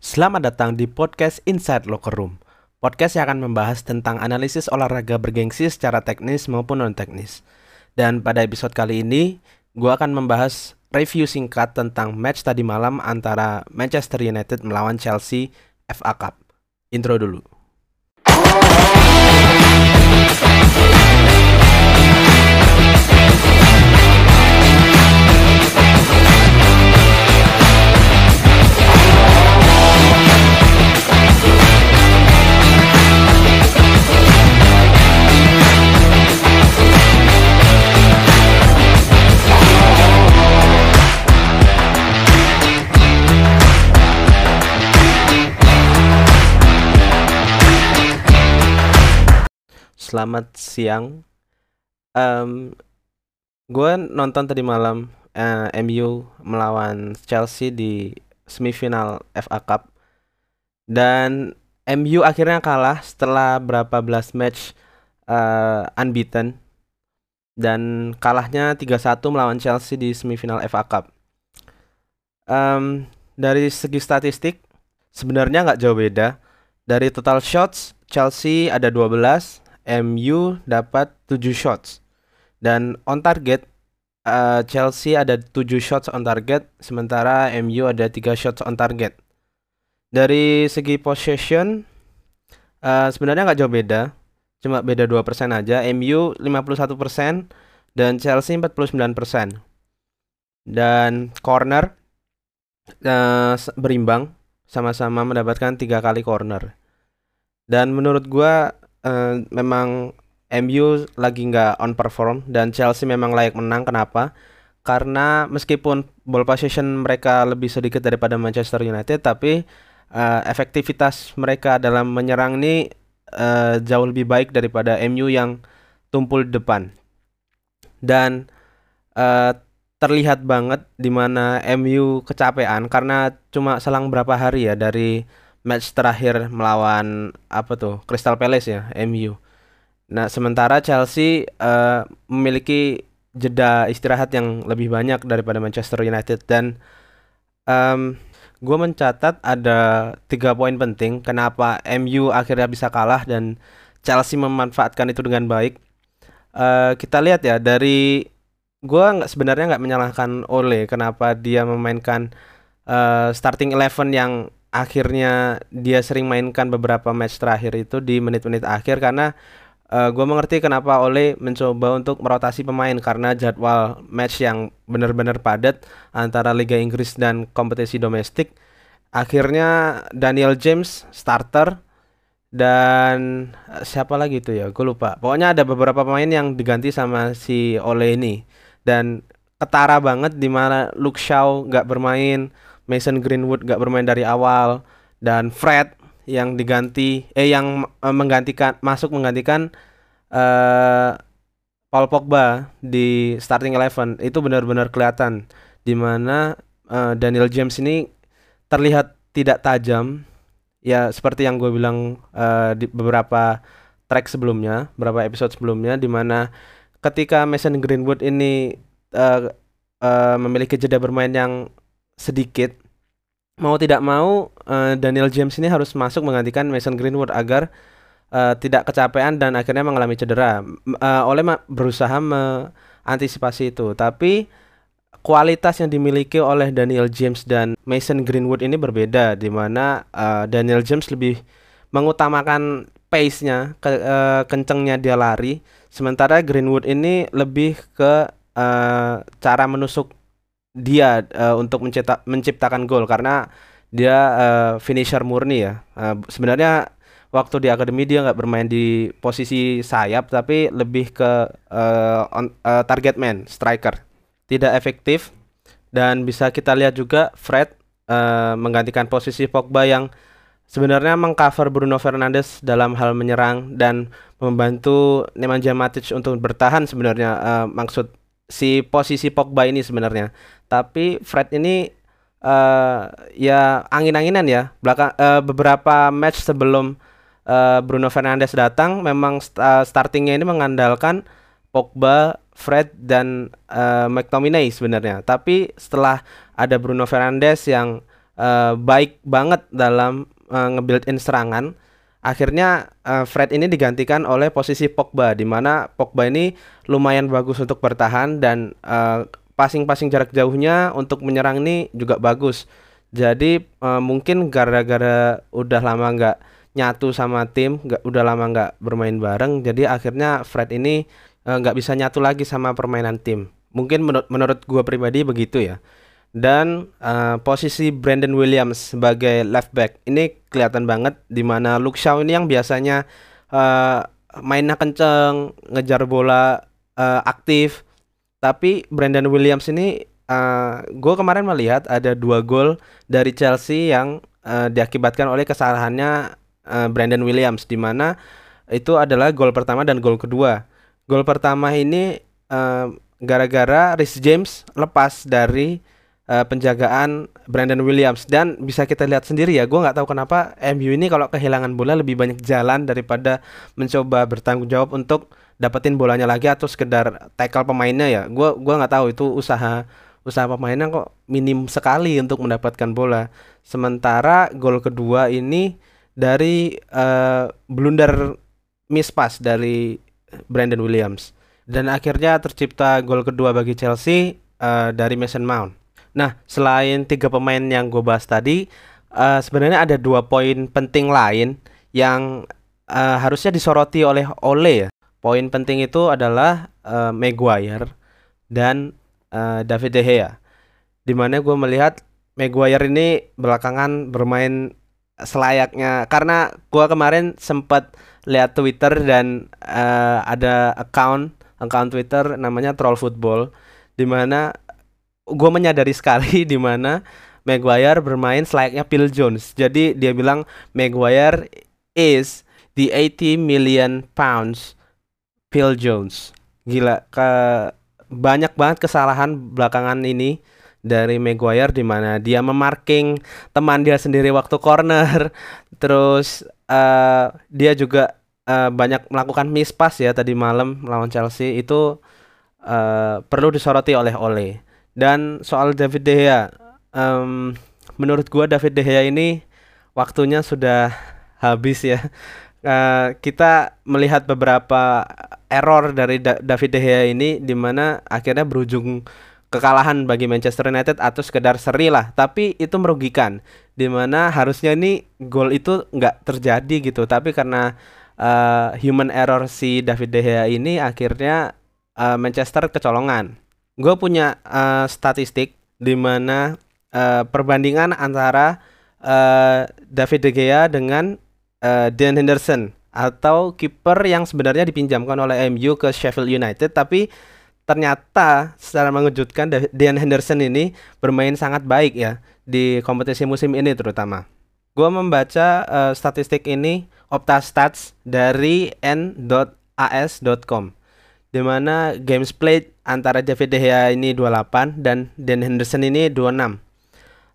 Selamat datang di podcast Inside Locker Room. Podcast yang akan membahas tentang analisis olahraga bergengsi secara teknis maupun non teknis. Dan pada episode kali ini, gue akan membahas review singkat tentang match tadi malam antara Manchester United melawan Chelsea FA Cup. Intro dulu. Selamat siang. Um, gue nonton tadi malam uh, MU melawan Chelsea di semifinal FA Cup dan MU akhirnya kalah setelah berapa belas match uh, unbeaten dan kalahnya 3-1 melawan Chelsea di semifinal FA Cup. Um, dari segi statistik sebenarnya nggak jauh beda. Dari total shots Chelsea ada 12, MU dapat 7 shots dan on target uh, Chelsea ada 7 shots on target sementara MU ada 3 shots on target. Dari segi possession uh, sebenarnya nggak jauh beda, cuma beda 2% aja. MU 51% dan Chelsea 49%. Dan corner uh, berimbang sama-sama mendapatkan tiga kali corner. Dan menurut gua uh, memang MU lagi nggak on perform dan Chelsea memang layak menang. Kenapa? Karena meskipun ball possession mereka lebih sedikit daripada Manchester United, tapi uh, efektivitas mereka dalam menyerang ini uh, jauh lebih baik daripada MU yang tumpul depan. Dan uh, terlihat banget di mana MU kecapean karena cuma selang berapa hari ya dari match terakhir melawan apa tuh Crystal Palace ya MU. Nah sementara Chelsea uh, memiliki jeda istirahat yang lebih banyak daripada Manchester United dan um, gue mencatat ada tiga poin penting kenapa MU akhirnya bisa kalah dan Chelsea memanfaatkan itu dengan baik. Uh, kita lihat ya dari gue nggak sebenarnya nggak menyalahkan Ole kenapa dia memainkan uh, starting eleven yang akhirnya dia sering mainkan beberapa match terakhir itu di menit-menit akhir karena uh, eh, gue mengerti kenapa Ole mencoba untuk merotasi pemain karena jadwal match yang benar-benar padat antara Liga Inggris dan kompetisi domestik. Akhirnya Daniel James starter dan uh, siapa lagi itu ya? Gue lupa. Pokoknya ada beberapa pemain yang diganti sama si Ole ini dan ketara banget di mana Luke Shaw nggak bermain, Mason Greenwood gak bermain dari awal dan Fred yang diganti eh yang uh, menggantikan masuk menggantikan uh, Paul Pogba di starting eleven. Itu benar-benar kelihatan di mana uh, Daniel James ini terlihat tidak tajam. Ya seperti yang gue bilang uh, di beberapa track sebelumnya beberapa episode sebelumnya di mana ketika Mason Greenwood ini uh, uh, memiliki jeda bermain yang sedikit mau tidak mau uh, Daniel James ini harus masuk menggantikan Mason Greenwood agar uh, tidak kecapean dan akhirnya mengalami cedera. Uh, oleh berusaha mengantisipasi itu, tapi kualitas yang dimiliki oleh Daniel James dan Mason Greenwood ini berbeda di mana uh, Daniel James lebih mengutamakan pace-nya, ke, uh, kencengnya dia lari, sementara Greenwood ini lebih ke uh, cara menusuk dia uh, untuk menciptakan gol karena dia uh, finisher murni ya. Uh, sebenarnya waktu di akademi dia nggak bermain di posisi sayap tapi lebih ke uh, on, uh, target man, striker. Tidak efektif dan bisa kita lihat juga Fred uh, menggantikan posisi Pogba yang sebenarnya mengcover Bruno Fernandes dalam hal menyerang dan membantu Nemanja Matic untuk bertahan sebenarnya uh, maksud si posisi Pogba ini sebenarnya. Tapi Fred ini uh, ya angin-anginan ya. Belakang uh, beberapa match sebelum uh, Bruno Fernandes datang memang st uh, startingnya ini mengandalkan Pogba, Fred dan uh, McTominay sebenarnya. Tapi setelah ada Bruno Fernandes yang uh, baik banget dalam uh, nge-build in serangan. Akhirnya uh, Fred ini digantikan oleh posisi Pogba di mana Pogba ini lumayan bagus untuk bertahan dan uh, passing-passing jarak jauhnya untuk menyerang ini juga bagus. Jadi uh, mungkin gara-gara udah lama nggak nyatu sama tim, nggak udah lama nggak bermain bareng, jadi akhirnya Fred ini nggak uh, bisa nyatu lagi sama permainan tim. Mungkin menur menurut gua pribadi begitu ya dan uh, posisi Brandon Williams sebagai left back ini kelihatan banget di mana Luke Shaw ini yang biasanya uh, mainnya kenceng, ngejar bola uh, aktif, tapi Brandon Williams ini uh, gue kemarin melihat ada dua gol dari Chelsea yang uh, diakibatkan oleh kesalahannya uh, Brandon Williams di mana itu adalah gol pertama dan gol kedua. Gol pertama ini gara-gara uh, Rhys James lepas dari uh, penjagaan Brandon Williams. Dan bisa kita lihat sendiri ya gue nggak tahu kenapa MU ini kalau kehilangan bola lebih banyak jalan daripada mencoba bertanggung jawab untuk dapetin bolanya lagi atau sekedar tackle pemainnya ya. Gue gua nggak tahu itu usaha usaha pemainnya kok minim sekali untuk mendapatkan bola. Sementara gol kedua ini dari uh, blunder miss pass dari Brandon Williams. Dan akhirnya tercipta gol kedua bagi Chelsea uh, dari Mason Mount Nah, selain tiga pemain yang gue bahas tadi, uh, sebenarnya ada dua poin penting lain yang uh, harusnya disoroti oleh Ole ya. Poin penting itu adalah uh, Maguire dan uh, David De Gea. Di mana gue melihat Maguire ini belakangan bermain selayaknya karena gue kemarin sempat lihat Twitter dan uh, ada account account Twitter namanya Troll Football di mana gue menyadari sekali di mana Maguire bermain selayaknya Phil Jones. Jadi dia bilang Maguire is the 80 million pounds Phil Jones. Gila, ke banyak banget kesalahan belakangan ini dari Maguire di mana dia memarking teman dia sendiri waktu corner. Terus uh, dia juga uh, banyak melakukan miss pass ya tadi malam melawan Chelsea itu uh, perlu disoroti oleh Ole. Dan soal David De Gea, um, menurut gua David De Gea ini waktunya sudah habis ya. Uh, kita melihat beberapa error dari da David De Gea ini di mana akhirnya berujung kekalahan bagi Manchester United atau sekedar seri lah. Tapi itu merugikan di mana harusnya ini gol itu nggak terjadi gitu. Tapi karena uh, human error si David De Gea ini akhirnya uh, Manchester kecolongan gue punya uh, statistik di mana uh, perbandingan antara uh, David De Gea dengan uh, Dan Henderson atau kiper yang sebenarnya dipinjamkan oleh MU ke Sheffield United tapi ternyata secara mengejutkan Dan Henderson ini bermain sangat baik ya di kompetisi musim ini terutama. Gue membaca uh, statistik ini Opta Stats dari n.as.com di mana games played antara David De Gea ini 28 dan Dan Henderson ini 26.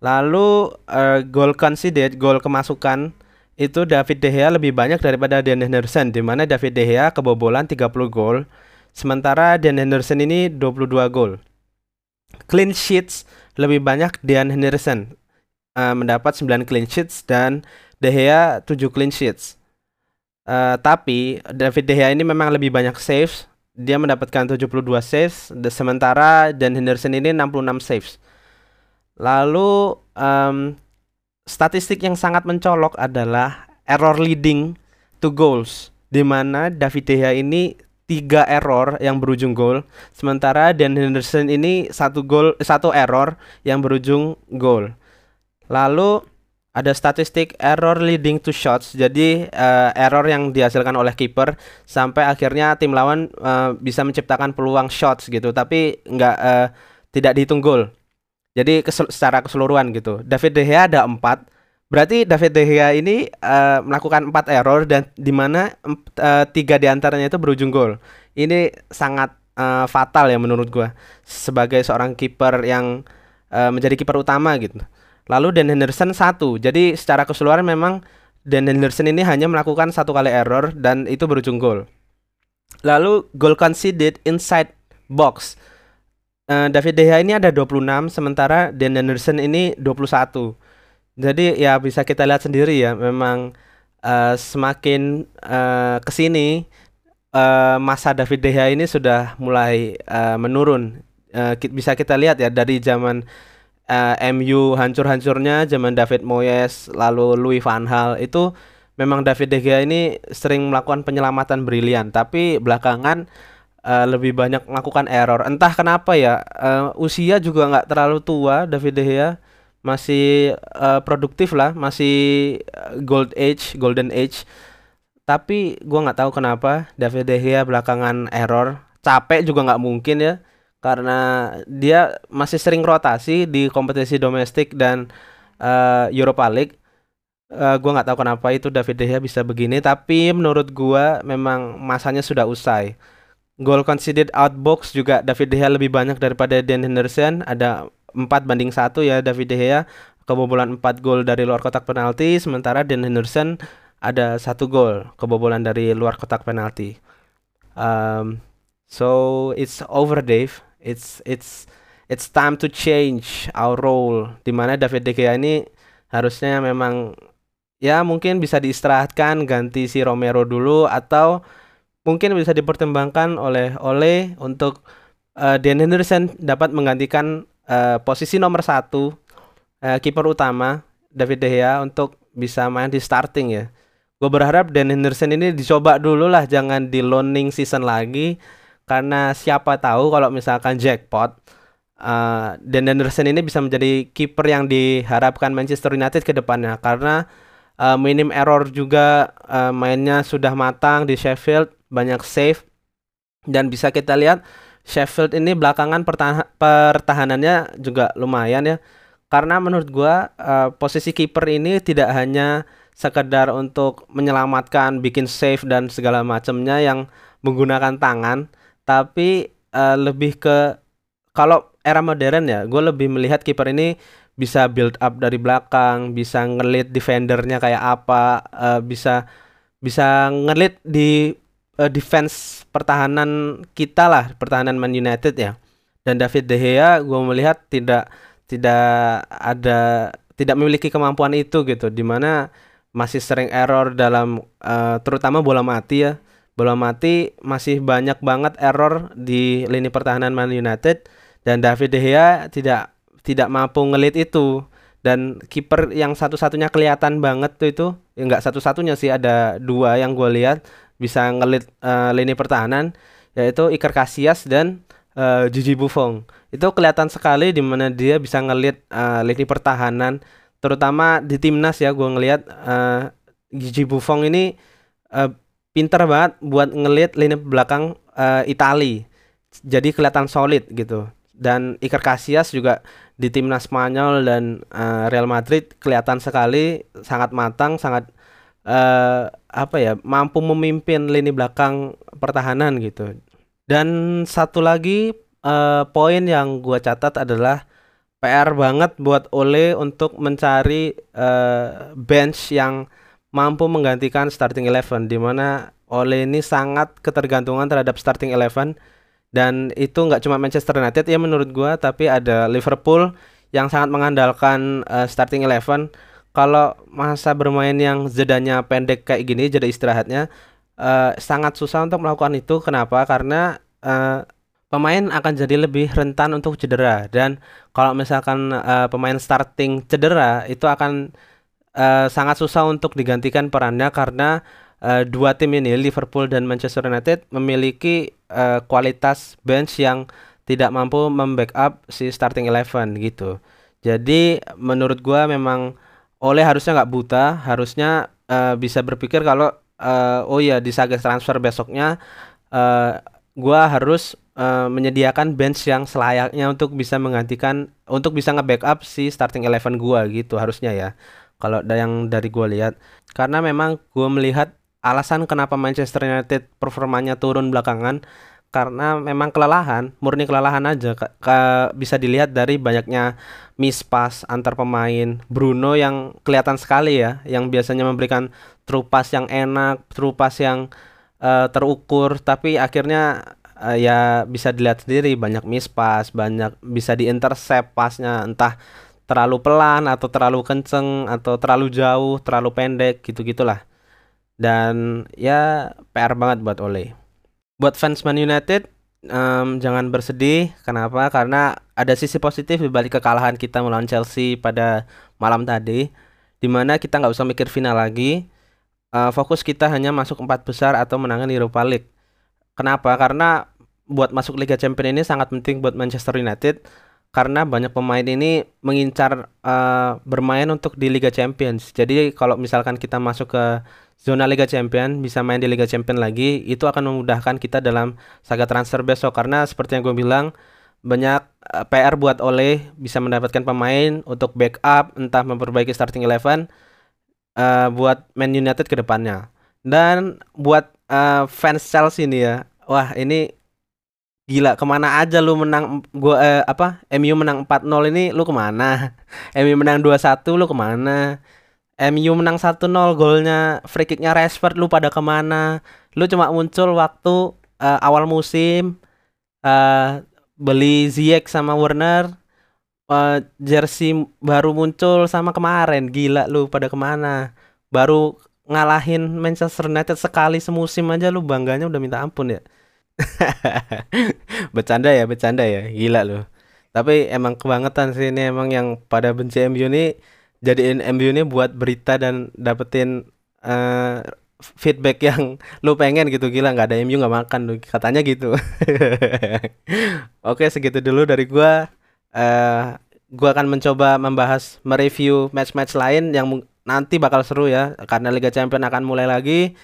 Lalu uh, goal conceded, gol kemasukan itu David De Gea lebih banyak daripada Dan Henderson di mana David De Gea kebobolan 30 gol sementara Dan Henderson ini 22 gol. Clean sheets lebih banyak Dan Henderson uh, mendapat 9 clean sheets dan De Gea 7 clean sheets. Uh, tapi David De Gea ini memang lebih banyak saves dia mendapatkan 72 saves sementara dan Henderson ini 66 saves. Lalu um, statistik yang sangat mencolok adalah error leading to goals di mana David De Gea ini tiga error yang berujung gol sementara Dan Henderson ini satu gol satu error yang berujung gol. Lalu ada statistik error leading to shots. Jadi uh, error yang dihasilkan oleh kiper sampai akhirnya tim lawan uh, bisa menciptakan peluang shots gitu, tapi nggak uh, tidak dihitung gol. Jadi kesel secara keseluruhan gitu. David De Gea ada empat. Berarti David De Gea ini uh, melakukan empat error dan di mana uh, tiga di antaranya itu berujung gol. Ini sangat uh, fatal ya menurut gua sebagai seorang kiper yang uh, menjadi kiper utama gitu. Lalu Dan Henderson satu. Jadi secara keseluruhan memang Dan Henderson ini hanya melakukan satu kali error dan itu berujung gol. Lalu goal conceded inside box. Uh, David De Gea ini ada 26 sementara Dan Henderson ini 21. Jadi ya bisa kita lihat sendiri ya, memang uh, semakin uh, ke sini uh, masa David De Gea ini sudah mulai uh, menurun. Uh, bisa kita lihat ya dari zaman uh, MU hancur-hancurnya, zaman David Moyes, lalu Louis van Gaal itu memang David De Gea ini sering melakukan penyelamatan brilian, tapi belakangan uh, lebih banyak melakukan error. Entah kenapa ya, uh, usia juga nggak terlalu tua David De Gea masih uh, produktif lah, masih gold age, golden age tapi gua nggak tahu kenapa David De Gea belakangan error. Capek juga nggak mungkin ya karena dia masih sering rotasi di kompetisi domestik dan uh, Europa League. Uh, gua nggak tahu kenapa itu David De Gea bisa begini, tapi menurut gua memang masanya sudah usai. Goal conceded outbox juga David De Gea lebih banyak daripada Dan Henderson, ada 4 banding satu ya David De Gea kebobolan 4 gol dari luar kotak penalti sementara Dan Henderson ada satu gol kebobolan dari luar kotak penalti. Um, so it's over, Dave. It's it's it's time to change our role. Di mana David De Gea ini harusnya memang ya mungkin bisa diistirahatkan ganti si Romero dulu atau mungkin bisa dipertimbangkan oleh oleh untuk uh, Dan Henderson dapat menggantikan uh, posisi nomor satu uh, kiper utama David De Gea untuk bisa main di starting ya gue berharap Dan Henderson ini dicoba dulu lah jangan di loaning season lagi karena siapa tahu kalau misalkan jackpot uh, Dan Henderson ini bisa menjadi kiper yang diharapkan Manchester United ke depannya. Karena uh, minim error juga uh, mainnya sudah matang di Sheffield banyak save. Dan bisa kita lihat Sheffield ini belakangan pertahanannya juga lumayan ya. Karena menurut gua uh, posisi kiper ini tidak hanya sekedar untuk menyelamatkan, bikin save dan segala macamnya yang menggunakan tangan, tapi uh, lebih ke kalau era modern ya, gue lebih melihat kiper ini bisa build up dari belakang, bisa ngelit defendernya kayak apa, uh, bisa bisa ngelit di uh, defense pertahanan kita lah, pertahanan Man United ya. Dan David De Gea gue melihat tidak tidak ada tidak memiliki kemampuan itu gitu, di mana masih sering error dalam uh, terutama bola mati ya. Bola mati masih banyak banget error di lini pertahanan Man United. Dan David De Gea tidak tidak mampu ngelit itu. Dan kiper yang satu-satunya kelihatan banget tuh itu ya satu-satunya sih ada dua yang gue lihat bisa ngelit uh, lini pertahanan yaitu Iker Casillas dan uh, Gigi Buffon. Itu kelihatan sekali di mana dia bisa ngelit uh, lini pertahanan. Terutama di timnas ya gue ngelihat uh, Gigi Buffon ini uh, pinter banget buat ngelihat lini belakang uh, Itali. Jadi kelihatan solid gitu. Dan Iker Casillas juga di timnas Spanyol dan uh, Real Madrid kelihatan sekali sangat matang sangat uh, apa ya mampu memimpin lini belakang pertahanan gitu. Dan satu lagi uh, poin yang gue catat adalah PR banget buat Ole untuk mencari uh, bench yang mampu menggantikan starting eleven di mana Ole ini sangat ketergantungan terhadap starting eleven. Dan itu nggak cuma Manchester United ya menurut gua tapi ada Liverpool yang sangat mengandalkan uh, starting eleven. Kalau masa bermain yang jedanya pendek kayak gini jeda istirahatnya uh, sangat susah untuk melakukan itu. Kenapa? Karena uh, pemain akan jadi lebih rentan untuk cedera. Dan kalau misalkan uh, pemain starting cedera itu akan uh, sangat susah untuk digantikan perannya karena uh, dua tim ini Liverpool dan Manchester United memiliki uh, kualitas bench yang tidak mampu membackup si starting eleven gitu. Jadi menurut gua memang oleh harusnya nggak buta, harusnya uh, bisa berpikir kalau uh, oh ya di saga transfer besoknya uh, gua harus uh, menyediakan bench yang selayaknya untuk bisa menggantikan untuk bisa nge-backup si starting eleven gua gitu harusnya ya. Kalau yang dari gua lihat karena memang gua melihat alasan kenapa Manchester United performanya turun belakangan karena memang kelelahan, murni kelelahan aja. Ke, ke, bisa dilihat dari banyaknya miss pass antar pemain. Bruno yang kelihatan sekali ya, yang biasanya memberikan true pass yang enak, true pass yang uh, terukur, tapi akhirnya uh, ya bisa dilihat sendiri banyak miss pass, banyak bisa di intercept pasnya entah terlalu pelan atau terlalu kenceng atau terlalu jauh, terlalu pendek gitu-gitulah. Dan ya PR banget buat Ole. Buat fans Man United um, jangan bersedih. Kenapa? Karena ada sisi positif di balik kekalahan kita melawan Chelsea pada malam tadi, di mana kita nggak usah mikir final lagi. Uh, fokus kita hanya masuk empat besar atau menangkan Europa League. Kenapa? Karena buat masuk Liga Champions ini sangat penting buat Manchester United karena banyak pemain ini mengincar uh, bermain untuk di Liga Champions. Jadi kalau misalkan kita masuk ke zona Liga Champions bisa main di Liga Champions lagi, itu akan memudahkan kita dalam saga transfer besok karena seperti yang gue bilang banyak uh, eh, PR buat Oleh bisa mendapatkan pemain untuk backup entah memperbaiki starting eleven uh, buat Man United ke depannya. Dan buat uh, fans Chelsea ini ya, wah ini Gila, ke mana aja lu menang gua eh, apa? MU menang 4-0 ini lu ke mana? MU menang 2-1 lu ke mana? MU menang 1-0 golnya free kicknya Rashford lu pada ke mana? Lu cuma muncul waktu uh, awal musim uh, beli Ziyech sama Werner uh, jersey baru muncul sama kemarin gila lu pada ke mana baru ngalahin Manchester United sekali semusim aja lu bangganya udah minta ampun ya bercanda ya, bercanda ya. Gila loh. Tapi emang kebangetan sih ini emang yang pada benci MU ini jadiin MU ini buat berita dan dapetin uh, feedback yang lu pengen gitu gila nggak ada MU nggak makan lu katanya gitu. Oke segitu dulu dari gua. Uh, gua akan mencoba membahas mereview match-match lain yang nanti bakal seru ya karena Liga Champions akan mulai lagi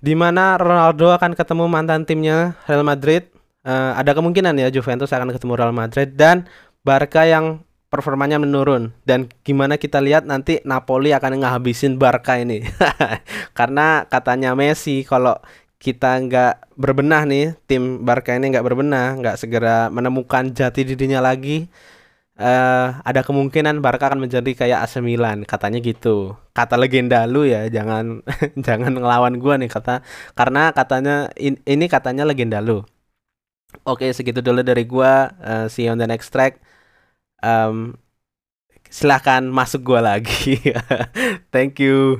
di mana Ronaldo akan ketemu mantan timnya Real Madrid. Uh, ada kemungkinan ya Juventus akan ketemu Real Madrid dan Barca yang performanya menurun dan gimana kita lihat nanti Napoli akan ngehabisin Barca ini karena katanya Messi kalau kita nggak berbenah nih tim Barca ini nggak berbenah nggak segera menemukan jati dirinya lagi uh, ada kemungkinan Barca akan menjadi kayak AC Milan. Katanya gitu. Kata legenda lu ya jangan jangan ngelawan gua nih kata karena katanya in, ini katanya legenda lu. Oke segitu dulu dari gua. Uh, see you on the next track. Um, silahkan masuk gua lagi. Thank you